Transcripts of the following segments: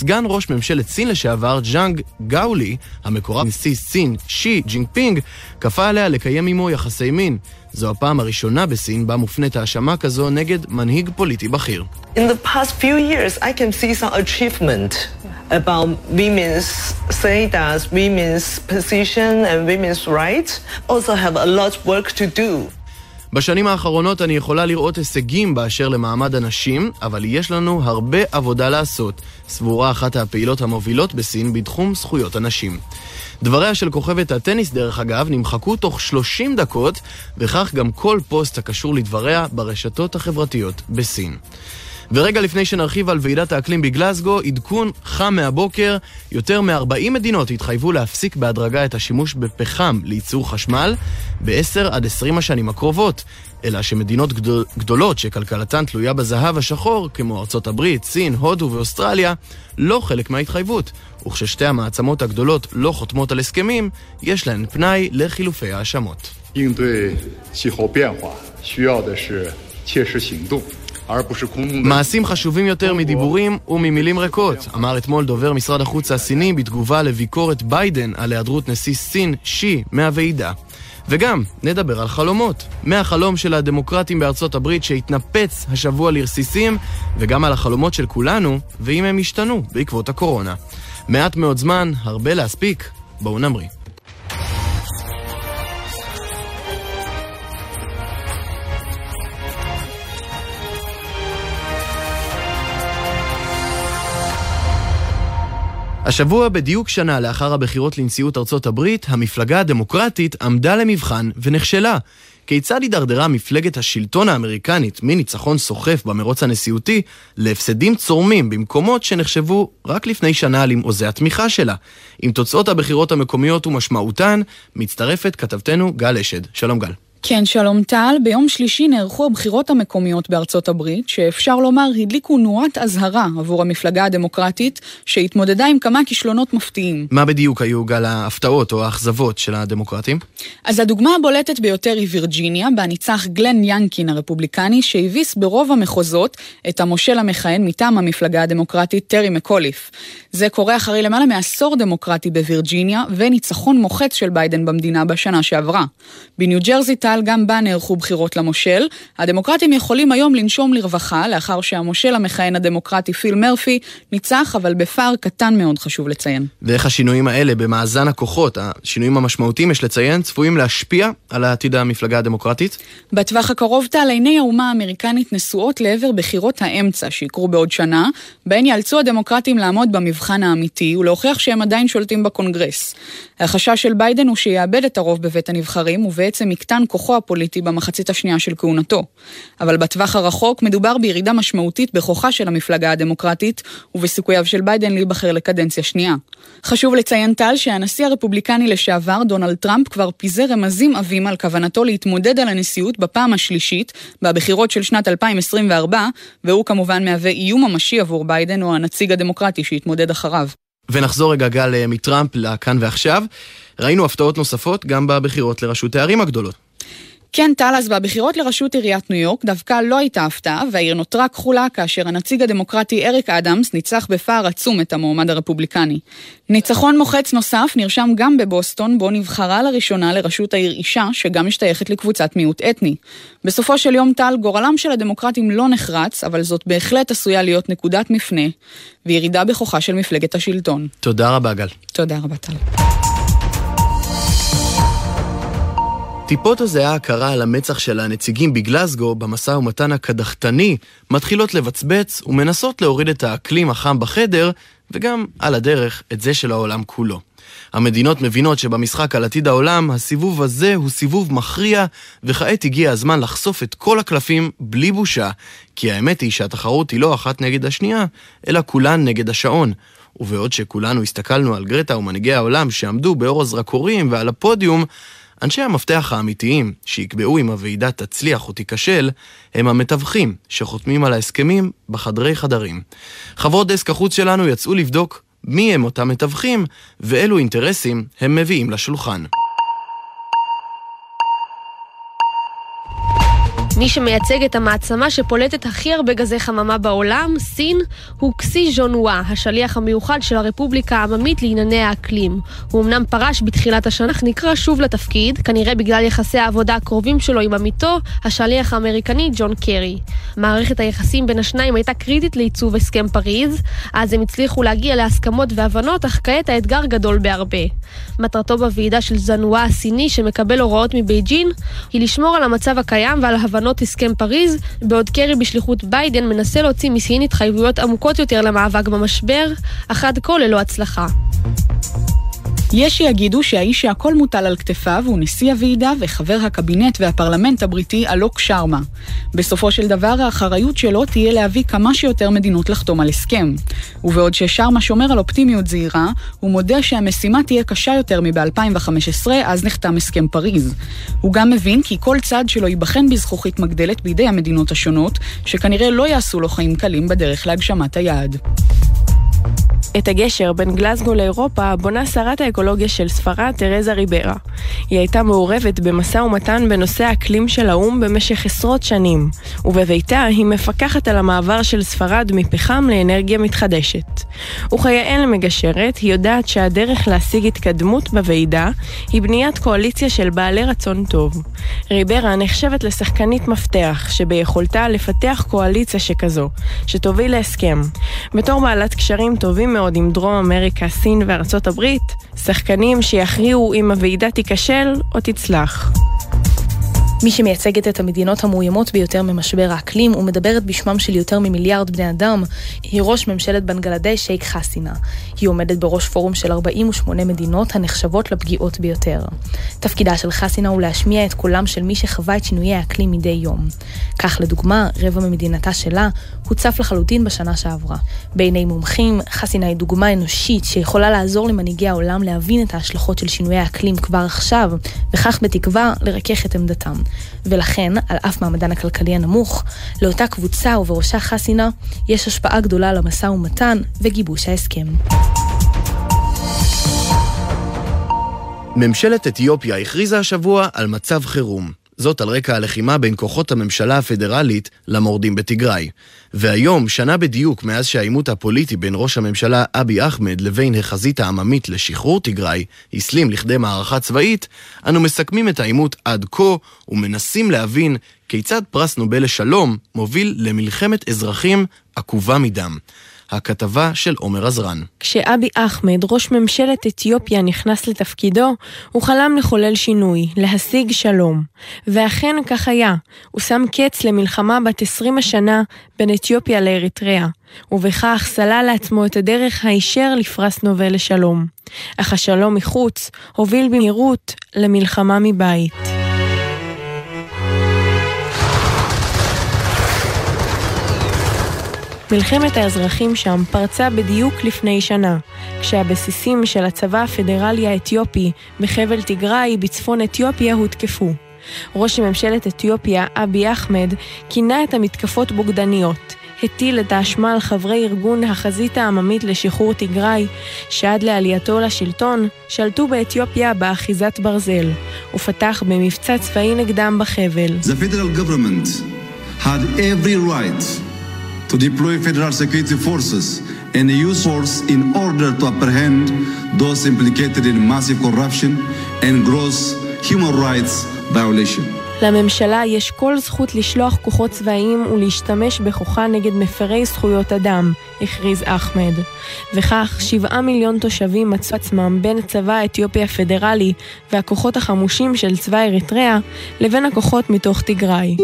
סגן ראש ממשלת סין לשעבר, ז'אנג גאולי, המקורב לנשיא סין, שי ג'ינגפינג, כפה עליה לקיים עמו יחסי מין. זו הפעם הראשונה בסין בה מופנית האשמה כזו נגד מנהיג פוליטי בכיר. In the past few years, I can see some achievement about women's status, women's position and women's rights. Also have a lot of work to do. בשנים האחרונות אני יכולה לראות הישגים באשר למעמד הנשים, אבל יש לנו הרבה עבודה לעשות, סבורה אחת הפעילות המובילות בסין בתחום זכויות הנשים. דבריה של כוכבת הטניס, דרך אגב, נמחקו תוך 30 דקות, וכך גם כל פוסט הקשור לדבריה ברשתות החברתיות בסין. ורגע לפני שנרחיב על ועידת האקלים בגלסגו, עדכון חם מהבוקר, יותר מ-40 מדינות התחייבו להפסיק בהדרגה את השימוש בפחם לייצור חשמל ב-10 עד 20 השנים הקרובות. אלא שמדינות גדול, גדולות שכלכלתן תלויה בזהב השחור, כמו ארצות הברית, סין, הודו ואוסטרליה, לא חלק מההתחייבות. וכששתי המעצמות הגדולות לא חותמות על הסכמים, יש להן פנאי לחילופי האשמות. 应对气候变化需要的是切实行动。 מעשים חשובים יותר מדיבורים וממילים ריקות, אמר אתמול דובר משרד החוץ הסיני בתגובה לביקורת ביידן על היעדרות נשיא סין, שי, מהוועידה. וגם, נדבר על חלומות. מהחלום של הדמוקרטים בארצות הברית שהתנפץ השבוע לרסיסים, וגם על החלומות של כולנו, ואם הם השתנו בעקבות הקורונה. מעט מאוד זמן, הרבה להספיק. בואו נמריא. השבוע, בדיוק שנה לאחר הבחירות לנשיאות ארצות הברית, המפלגה הדמוקרטית עמדה למבחן ונכשלה. כיצד הידרדרה מפלגת השלטון האמריקנית מניצחון סוחף במרוץ הנשיאותי להפסדים צורמים במקומות שנחשבו רק לפני שנה למעוזי התמיכה שלה? עם תוצאות הבחירות המקומיות ומשמעותן, מצטרפת כתבתנו גל אשד. שלום גל. כן, שלום טל. ביום שלישי נערכו הבחירות המקומיות בארצות הברית, שאפשר לומר הדליקו נורת אזהרה עבור המפלגה הדמוקרטית, שהתמודדה עם כמה כישלונות מפתיעים. מה בדיוק היו גל ההפתעות או האכזבות של הדמוקרטים? אז הדוגמה הבולטת ביותר היא וירג'יניה, בה ניצח גלן יאנגקין הרפובליקני, שהביס ברוב המחוזות את המושל המכהן מטעם המפלגה הדמוקרטית, טרי מקוליף. זה קורה אחרי למעלה מעשור דמוקרטי בווירג'יניה, וניצחון מוחץ של ביידן במדינה בשנה שעברה. בניו ג'רזי טל גם בה נערכו בחירות למושל. הדמוקרטים יכולים היום לנשום לרווחה, לאחר שהמושל המכהן הדמוקרטי פיל מרפי ניצח, אבל בפער קטן מאוד חשוב לציין. ואיך השינויים האלה במאזן הכוחות, השינויים המשמעותיים, יש לציין, צפויים להשפיע על העתיד המפלגה הדמוקרטית? בטווח הקרוב טל, עיני האומה האמריקנית נשואות לעבר בחירות האמצע שיקרו בעוד שנה, בהן יאלצו הדמוקרטים לעמוד במבחן האמיתי ולהוכיח שהם עדיין שולטים בקונגרס. החשש של ביידן הוא שיאבד את הרוב בבית הנבחרים, ובעצם יקטן כוחו הפוליטי במחצית השנייה של כהונתו. אבל בטווח הרחוק מדובר בירידה משמעותית בכוחה של המפלגה הדמוקרטית, ובסיכוייו של ביידן להיבחר לקדנציה שנייה. חשוב לציין טל שהנשיא הרפובליקני לשעבר, דונלד טראמפ, כבר פיזר רמזים עבים על כוונתו להתמודד על הנשיאות בפעם השלישית, בבחירות של שנת 2024, והוא כמובן מהווה איום ממשי עבור ביידן או הנציג הדמוקרטי שיתמודד אחריו. ונחזור רגע גל מטראמפ לכאן ועכשיו. ראינו הפתעות נוספות גם בבחירות לראשות הערים הגדולות. כן, טל, אז בבחירות לראשות עיריית ניו יורק דווקא לא הייתה הפתעה, והעיר נותרה כחולה כאשר הנציג הדמוקרטי אריק אדמס ניצח בפער עצום את המועמד הרפובליקני. ניצחון מוחץ נוסף נרשם גם בבוסטון, בו נבחרה לראשונה לראשות העיר אישה, שגם משתייכת לקבוצת מיעוט אתני. בסופו של יום, טל, גורלם של הדמוקרטים לא נחרץ, אבל זאת בהחלט עשויה להיות נקודת מפנה, וירידה בכוחה של מפלגת השלטון. תודה רבה, גל. תודה רבה, טל. טיפות הזיעה הקרה על המצח של הנציגים בגלסגו במשא ומתן הקדחתני מתחילות לבצבץ ומנסות להוריד את האקלים החם בחדר וגם על הדרך את זה של העולם כולו. המדינות מבינות שבמשחק על עתיד העולם, הסיבוב הזה הוא סיבוב מכריע, וכעת הגיע הזמן לחשוף את כל הקלפים בלי בושה, כי האמת היא שהתחרות היא לא אחת נגד השנייה, אלא כולן נגד השעון. ובעוד שכולנו הסתכלנו על גרטה ומנהיגי העולם שעמדו באור הזרקורים ועל הפודיום, אנשי המפתח האמיתיים, שיקבעו אם הוועידה תצליח או תיכשל, הם המתווכים שחותמים על ההסכמים בחדרי חדרים. חברות דסק החוץ שלנו יצאו לבדוק מי הם אותם מתווכים ואילו אינטרסים הם מביאים לשולחן. מי שמייצג את המעצמה שפולטת הכי הרבה גזי חממה בעולם, סין, הוא קסי ז'ונווה, השליח המיוחד של הרפובליקה העממית לענייני האקלים. הוא אמנם פרש בתחילת השנה, אך נקרא שוב לתפקיד, כנראה בגלל יחסי העבודה הקרובים שלו עם עמיתו, השליח האמריקני ג'ון קרי. מערכת היחסים בין השניים הייתה קריטית לעיצוב הסכם פריז, אז הם הצליחו להגיע להסכמות והבנות, אך כעת האתגר גדול בהרבה. מטרתו בוועידה שייה ז'נהואה הסיני, שמקבל הוראות מבייג'ין, היא לשמור על המצב הקיים ועל הבנות הסכם פריז, בעוד קרי בשליחות ביידן מנסה להוציא מסין התחייבויות עמוקות יותר למאבק במשבר, אך עד כה ללא הצלחה. יש שיגידו שהאיש שהכל מוטל על כתפיו הוא נשיא הוועידה וחבר הקבינט והפרלמנט הבריטי אלוק שרמה. בסופו של דבר האחריות שלו תהיה להביא כמה שיותר מדינות לחתום על הסכם. ובעוד ששרמה שומר על אופטימיות זהירה, הוא מודה שהמשימה תהיה קשה יותר מב-2015, אז נחתם הסכם פריז. הוא גם מבין כי כל צעד שלו ייבחן בזכוכית מגדלת בידי המדינות השונות, שכנראה לא יעשו לו חיים קלים בדרך להגשמת היעד. את הגשר בין גלסגו לאירופה בונה שרת האקולוגיה של ספרד, תרזה ריברה. היא הייתה מעורבת במשא ומתן בנושא האקלים של האו"ם במשך עשרות שנים, ובביתה היא מפקחת על המעבר של ספרד מפחם לאנרגיה מתחדשת. וכיאה למגשרת, היא יודעת שהדרך להשיג התקדמות בוועידה היא בניית קואליציה של בעלי רצון טוב. ריברה נחשבת לשחקנית מפתח, שביכולתה לפתח קואליציה שכזו, שתוביל להסכם. בתור בעלת קשרים טובים מאוד עם דרום אמריקה, סין וארצות הברית, שחקנים שיכריעו אם הוועידה תיכשל או תצלח. מי שמייצגת את המדינות המאוימות ביותר ממשבר האקלים ומדברת בשמם של יותר ממיליארד בני אדם, היא ראש ממשלת בנגלדש שייק חסינה. היא עומדת בראש פורום של 48 מדינות הנחשבות לפגיעות ביותר. תפקידה של חסינה הוא להשמיע את קולם של מי שחווה את שינויי האקלים מדי יום. כך לדוגמה, רבע ממדינתה שלה הוצף לחלוטין בשנה שעברה. בעיני מומחים, חסינה היא דוגמה אנושית שיכולה לעזור למנהיגי העולם להבין את ההשלכות של שינויי האקלים כבר עכשיו, וכך בתקווה לרכך את עמדתם. ולכן, על אף מעמדן הכלכלי הנמוך, לאותה קבוצה ובראשה חסינה, יש השפעה גדולה למשא ומתן וגיבוש ההסכם. ממשלת אתיופיה הכריזה השבוע על מצב חירום. זאת על רקע הלחימה בין כוחות הממשלה הפדרלית למורדים בתיגראי. והיום, שנה בדיוק מאז שהעימות הפוליטי בין ראש הממשלה אבי אחמד לבין החזית העממית לשחרור תיגראי הסלים לכדי מערכה צבאית, אנו מסכמים את העימות עד כה ומנסים להבין כיצד פרס נובל לשלום מוביל למלחמת אזרחים עקובה מדם. הכתבה של עומר עזרן. כשאבי אחמד, ראש ממשלת אתיופיה, נכנס לתפקידו, הוא חלם לחולל שינוי, להשיג שלום. ואכן כך היה. הוא שם קץ למלחמה בת 20 השנה בין אתיופיה לאריתריאה, ובכך סלל לעצמו את הדרך הישר לפרס נובל לשלום. אך השלום מחוץ הוביל במהירות למלחמה מבית. מלחמת האזרחים שם פרצה בדיוק לפני שנה, כשהבסיסים של הצבא הפדרלי האתיופי בחבל תיגראי בצפון אתיופיה הותקפו. ראש ממשלת אתיופיה, אבי אחמד, כינה את המתקפות בוגדניות. הטיל את האשמה על חברי ארגון החזית העממית לשחרור תיגראי, שעד לעלייתו לשלטון, שלטו באתיופיה באחיזת ברזל, ופתח במבצע צבאי נגדם בחבל. The federal government had every right to deploy federal security forces and use force in order to apprehend those implicated in massive corruption and gross human rights violation. לממשלה יש כל זכות לשלוח כוחות צבאיים ולהשתמש בכוחה נגד מפרי זכויות אדם, הכריז אחמד. וכך, שבעה מיליון תושבים מצאו עצמם בין הצבא האתיופי הפדרלי והכוחות החמושים של צבא אריתריאה לבין הכוחות מתוך תיגראי.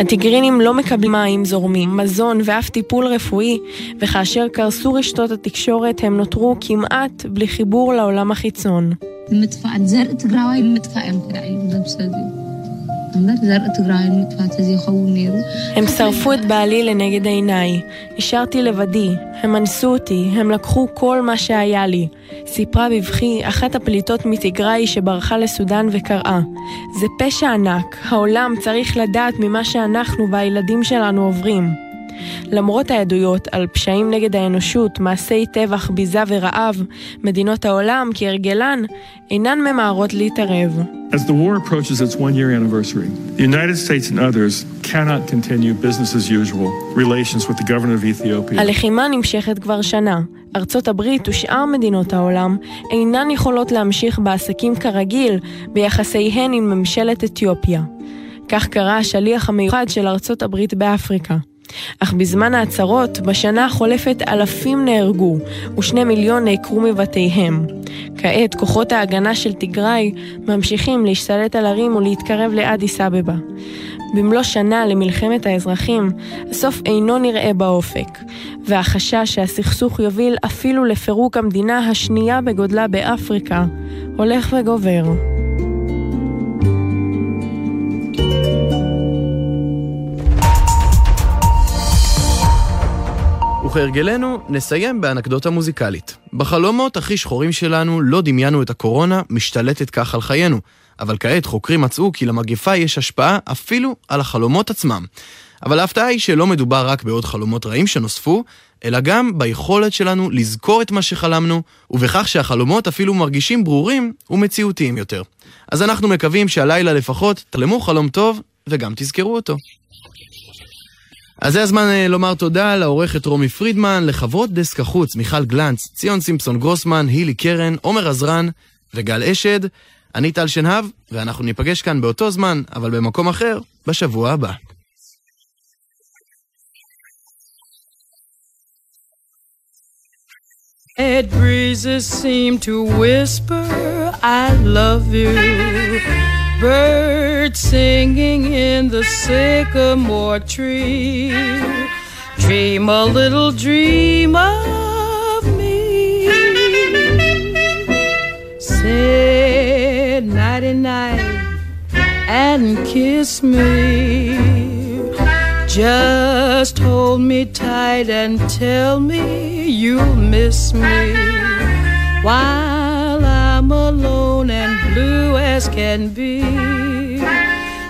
הטיגרינים לא מקבלים מים זורמים, מזון ואף טיפול רפואי, וכאשר קרסו רשתות התקשורת הם נותרו כמעט בלי חיבור לעולם החיצון. הם שרפו את בעלי לנגד עיניי. השארתי לבדי, הם אנסו אותי, הם לקחו כל מה שהיה לי. סיפרה בבכי אחת הפליטות מתיגראי שברחה לסודאן וקראה: זה פשע ענק, העולם צריך לדעת ממה שאנחנו והילדים שלנו עוברים. למרות העדויות על פשעים נגד האנושות, מעשי טבח, ביזה ורעב, מדינות העולם, כהרגלן, אינן ממהרות להתערב. As the war approaches its one-year anniversary, the United States and others cannot continue business as usual relations with the government of Ethiopia. הלחימה נמשכת כבר שנה. ארצות הברית ושאר מדינות העולם אינן יכולות להמשיך בעסקים כרגיל ביחסיהן עם ממשלת אתיופיה. כך קרה השליח המיוחד של ארצות הברית באפריקה. אך בזמן ההצהרות, בשנה החולפת אלפים נהרגו, ושני מיליון נעקרו מבתיהם. כעת כוחות ההגנה של תיגראי ממשיכים להשתלט על ערים ולהתקרב לאדיס אבבה. במלוא שנה למלחמת האזרחים, הסוף אינו נראה באופק, והחשש שהסכסוך יוביל אפילו לפירוק המדינה השנייה בגודלה באפריקה, הולך וגובר. וכהרגלנו, נסיים באנקדוטה מוזיקלית. בחלומות הכי שחורים שלנו לא דמיינו את הקורונה משתלטת כך על חיינו, אבל כעת חוקרים מצאו כי למגפה יש השפעה אפילו על החלומות עצמם. אבל ההפתעה היא שלא מדובר רק בעוד חלומות רעים שנוספו, אלא גם ביכולת שלנו לזכור את מה שחלמנו, ובכך שהחלומות אפילו מרגישים ברורים ומציאותיים יותר. אז אנחנו מקווים שהלילה לפחות תחלמו חלום טוב וגם תזכרו אותו. אז זה הזמן אה, לומר תודה לעורכת רומי פרידמן, לחברות דסק החוץ מיכל גלנץ, ציון סימפסון גרוסמן, הילי קרן, עומר עזרן וגל אשד. אני טל שנהב, ואנחנו ניפגש כאן באותו זמן, אבל במקום אחר, בשבוע הבא. Red breezes seem to whisper, I love you. Birds singing in the sycamore tree. Dream a little dream of me. Say nighty night and kiss me. Just hold me tight and tell me you'll miss me while I'm alone and blue as can be.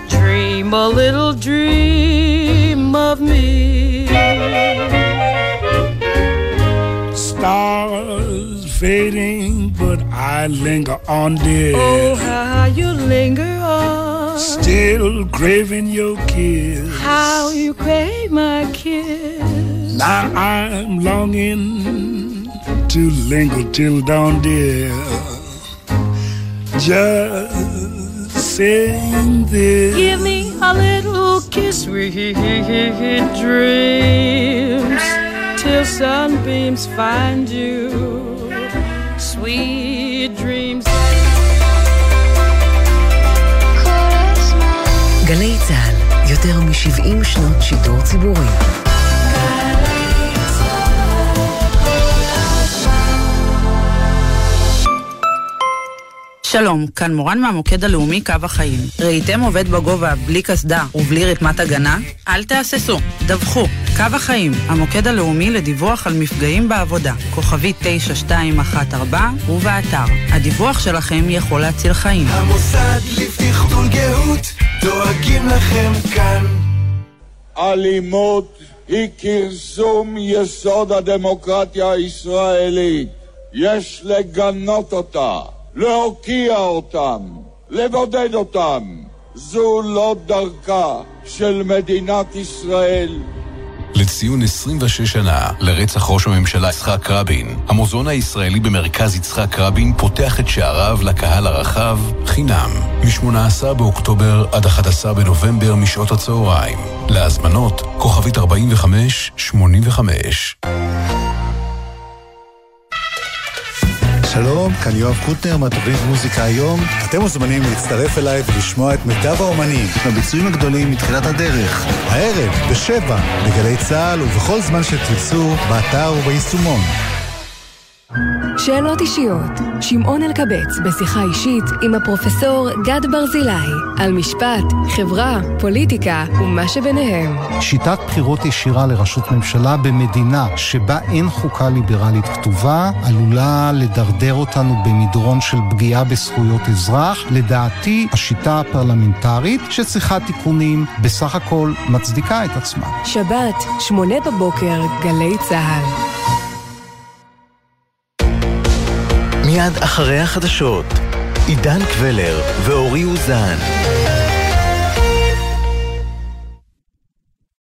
Dream a little dream of me. Stars fading, but I linger on, dear. Oh, how you linger on. Still craving your kiss. How you crave my kiss. Now I'm longing to linger till dawn, dear Just saying this. Give me a little kiss, sweet dreams, till sunbeams find you. Sweet dreams. גלי צה"ל, יותר מ-70 שנות שידור ציבורי. שלום, כאן מורן מהמוקד הלאומי קו החיים. ראיתם עובד בגובה בלי קסדה ובלי רתמת הגנה? אל תהססו, דווחו. קו החיים, המוקד הלאומי לדיווח על מפגעים בעבודה. כוכבי 9214 ובאתר. הדיווח שלכם יכול להציל חיים. המוסד לבטיחות גאות דואגים לכם כאן. אלימות היא כרסום יסוד הדמוקרטיה הישראלית. יש לגנות אותה. להוקיע אותם, לבודד אותם. זו לא דרכה של מדינת ישראל. לציון 26 שנה לרצח ראש הממשלה יצחק רבין, המוזיאון הישראלי במרכז יצחק רבין פותח את שעריו לקהל הרחב חינם, מ-18 באוקטובר עד 11 בנובמבר משעות הצהריים. להזמנות, כוכבית 4585. שלום, כאן יואב קוטנר מהתוכנית מוזיקה היום. אתם מוזמנים להצטרף אליי ולשמוע את מיטב האומנים, הביצועים הגדולים מתחילת הדרך. הערב, בשבע, בגלי צה"ל ובכל זמן שתרצו, באתר וביישומון. שאלות אישיות, שמעון אלקבץ בשיחה אישית עם הפרופסור גד ברזילי על משפט, חברה, פוליטיקה ומה שביניהם. שיטת בחירות ישירה לראשות ממשלה במדינה שבה אין חוקה ליברלית כתובה עלולה לדרדר אותנו במדרון של פגיעה בזכויות אזרח. לדעתי, השיטה הפרלמנטרית שצריכה תיקונים בסך הכל מצדיקה את עצמה. שבת, שמונה בבוקר, גלי צה"ל. מיד אחרי החדשות, עידן קבלר ואורי אוזן.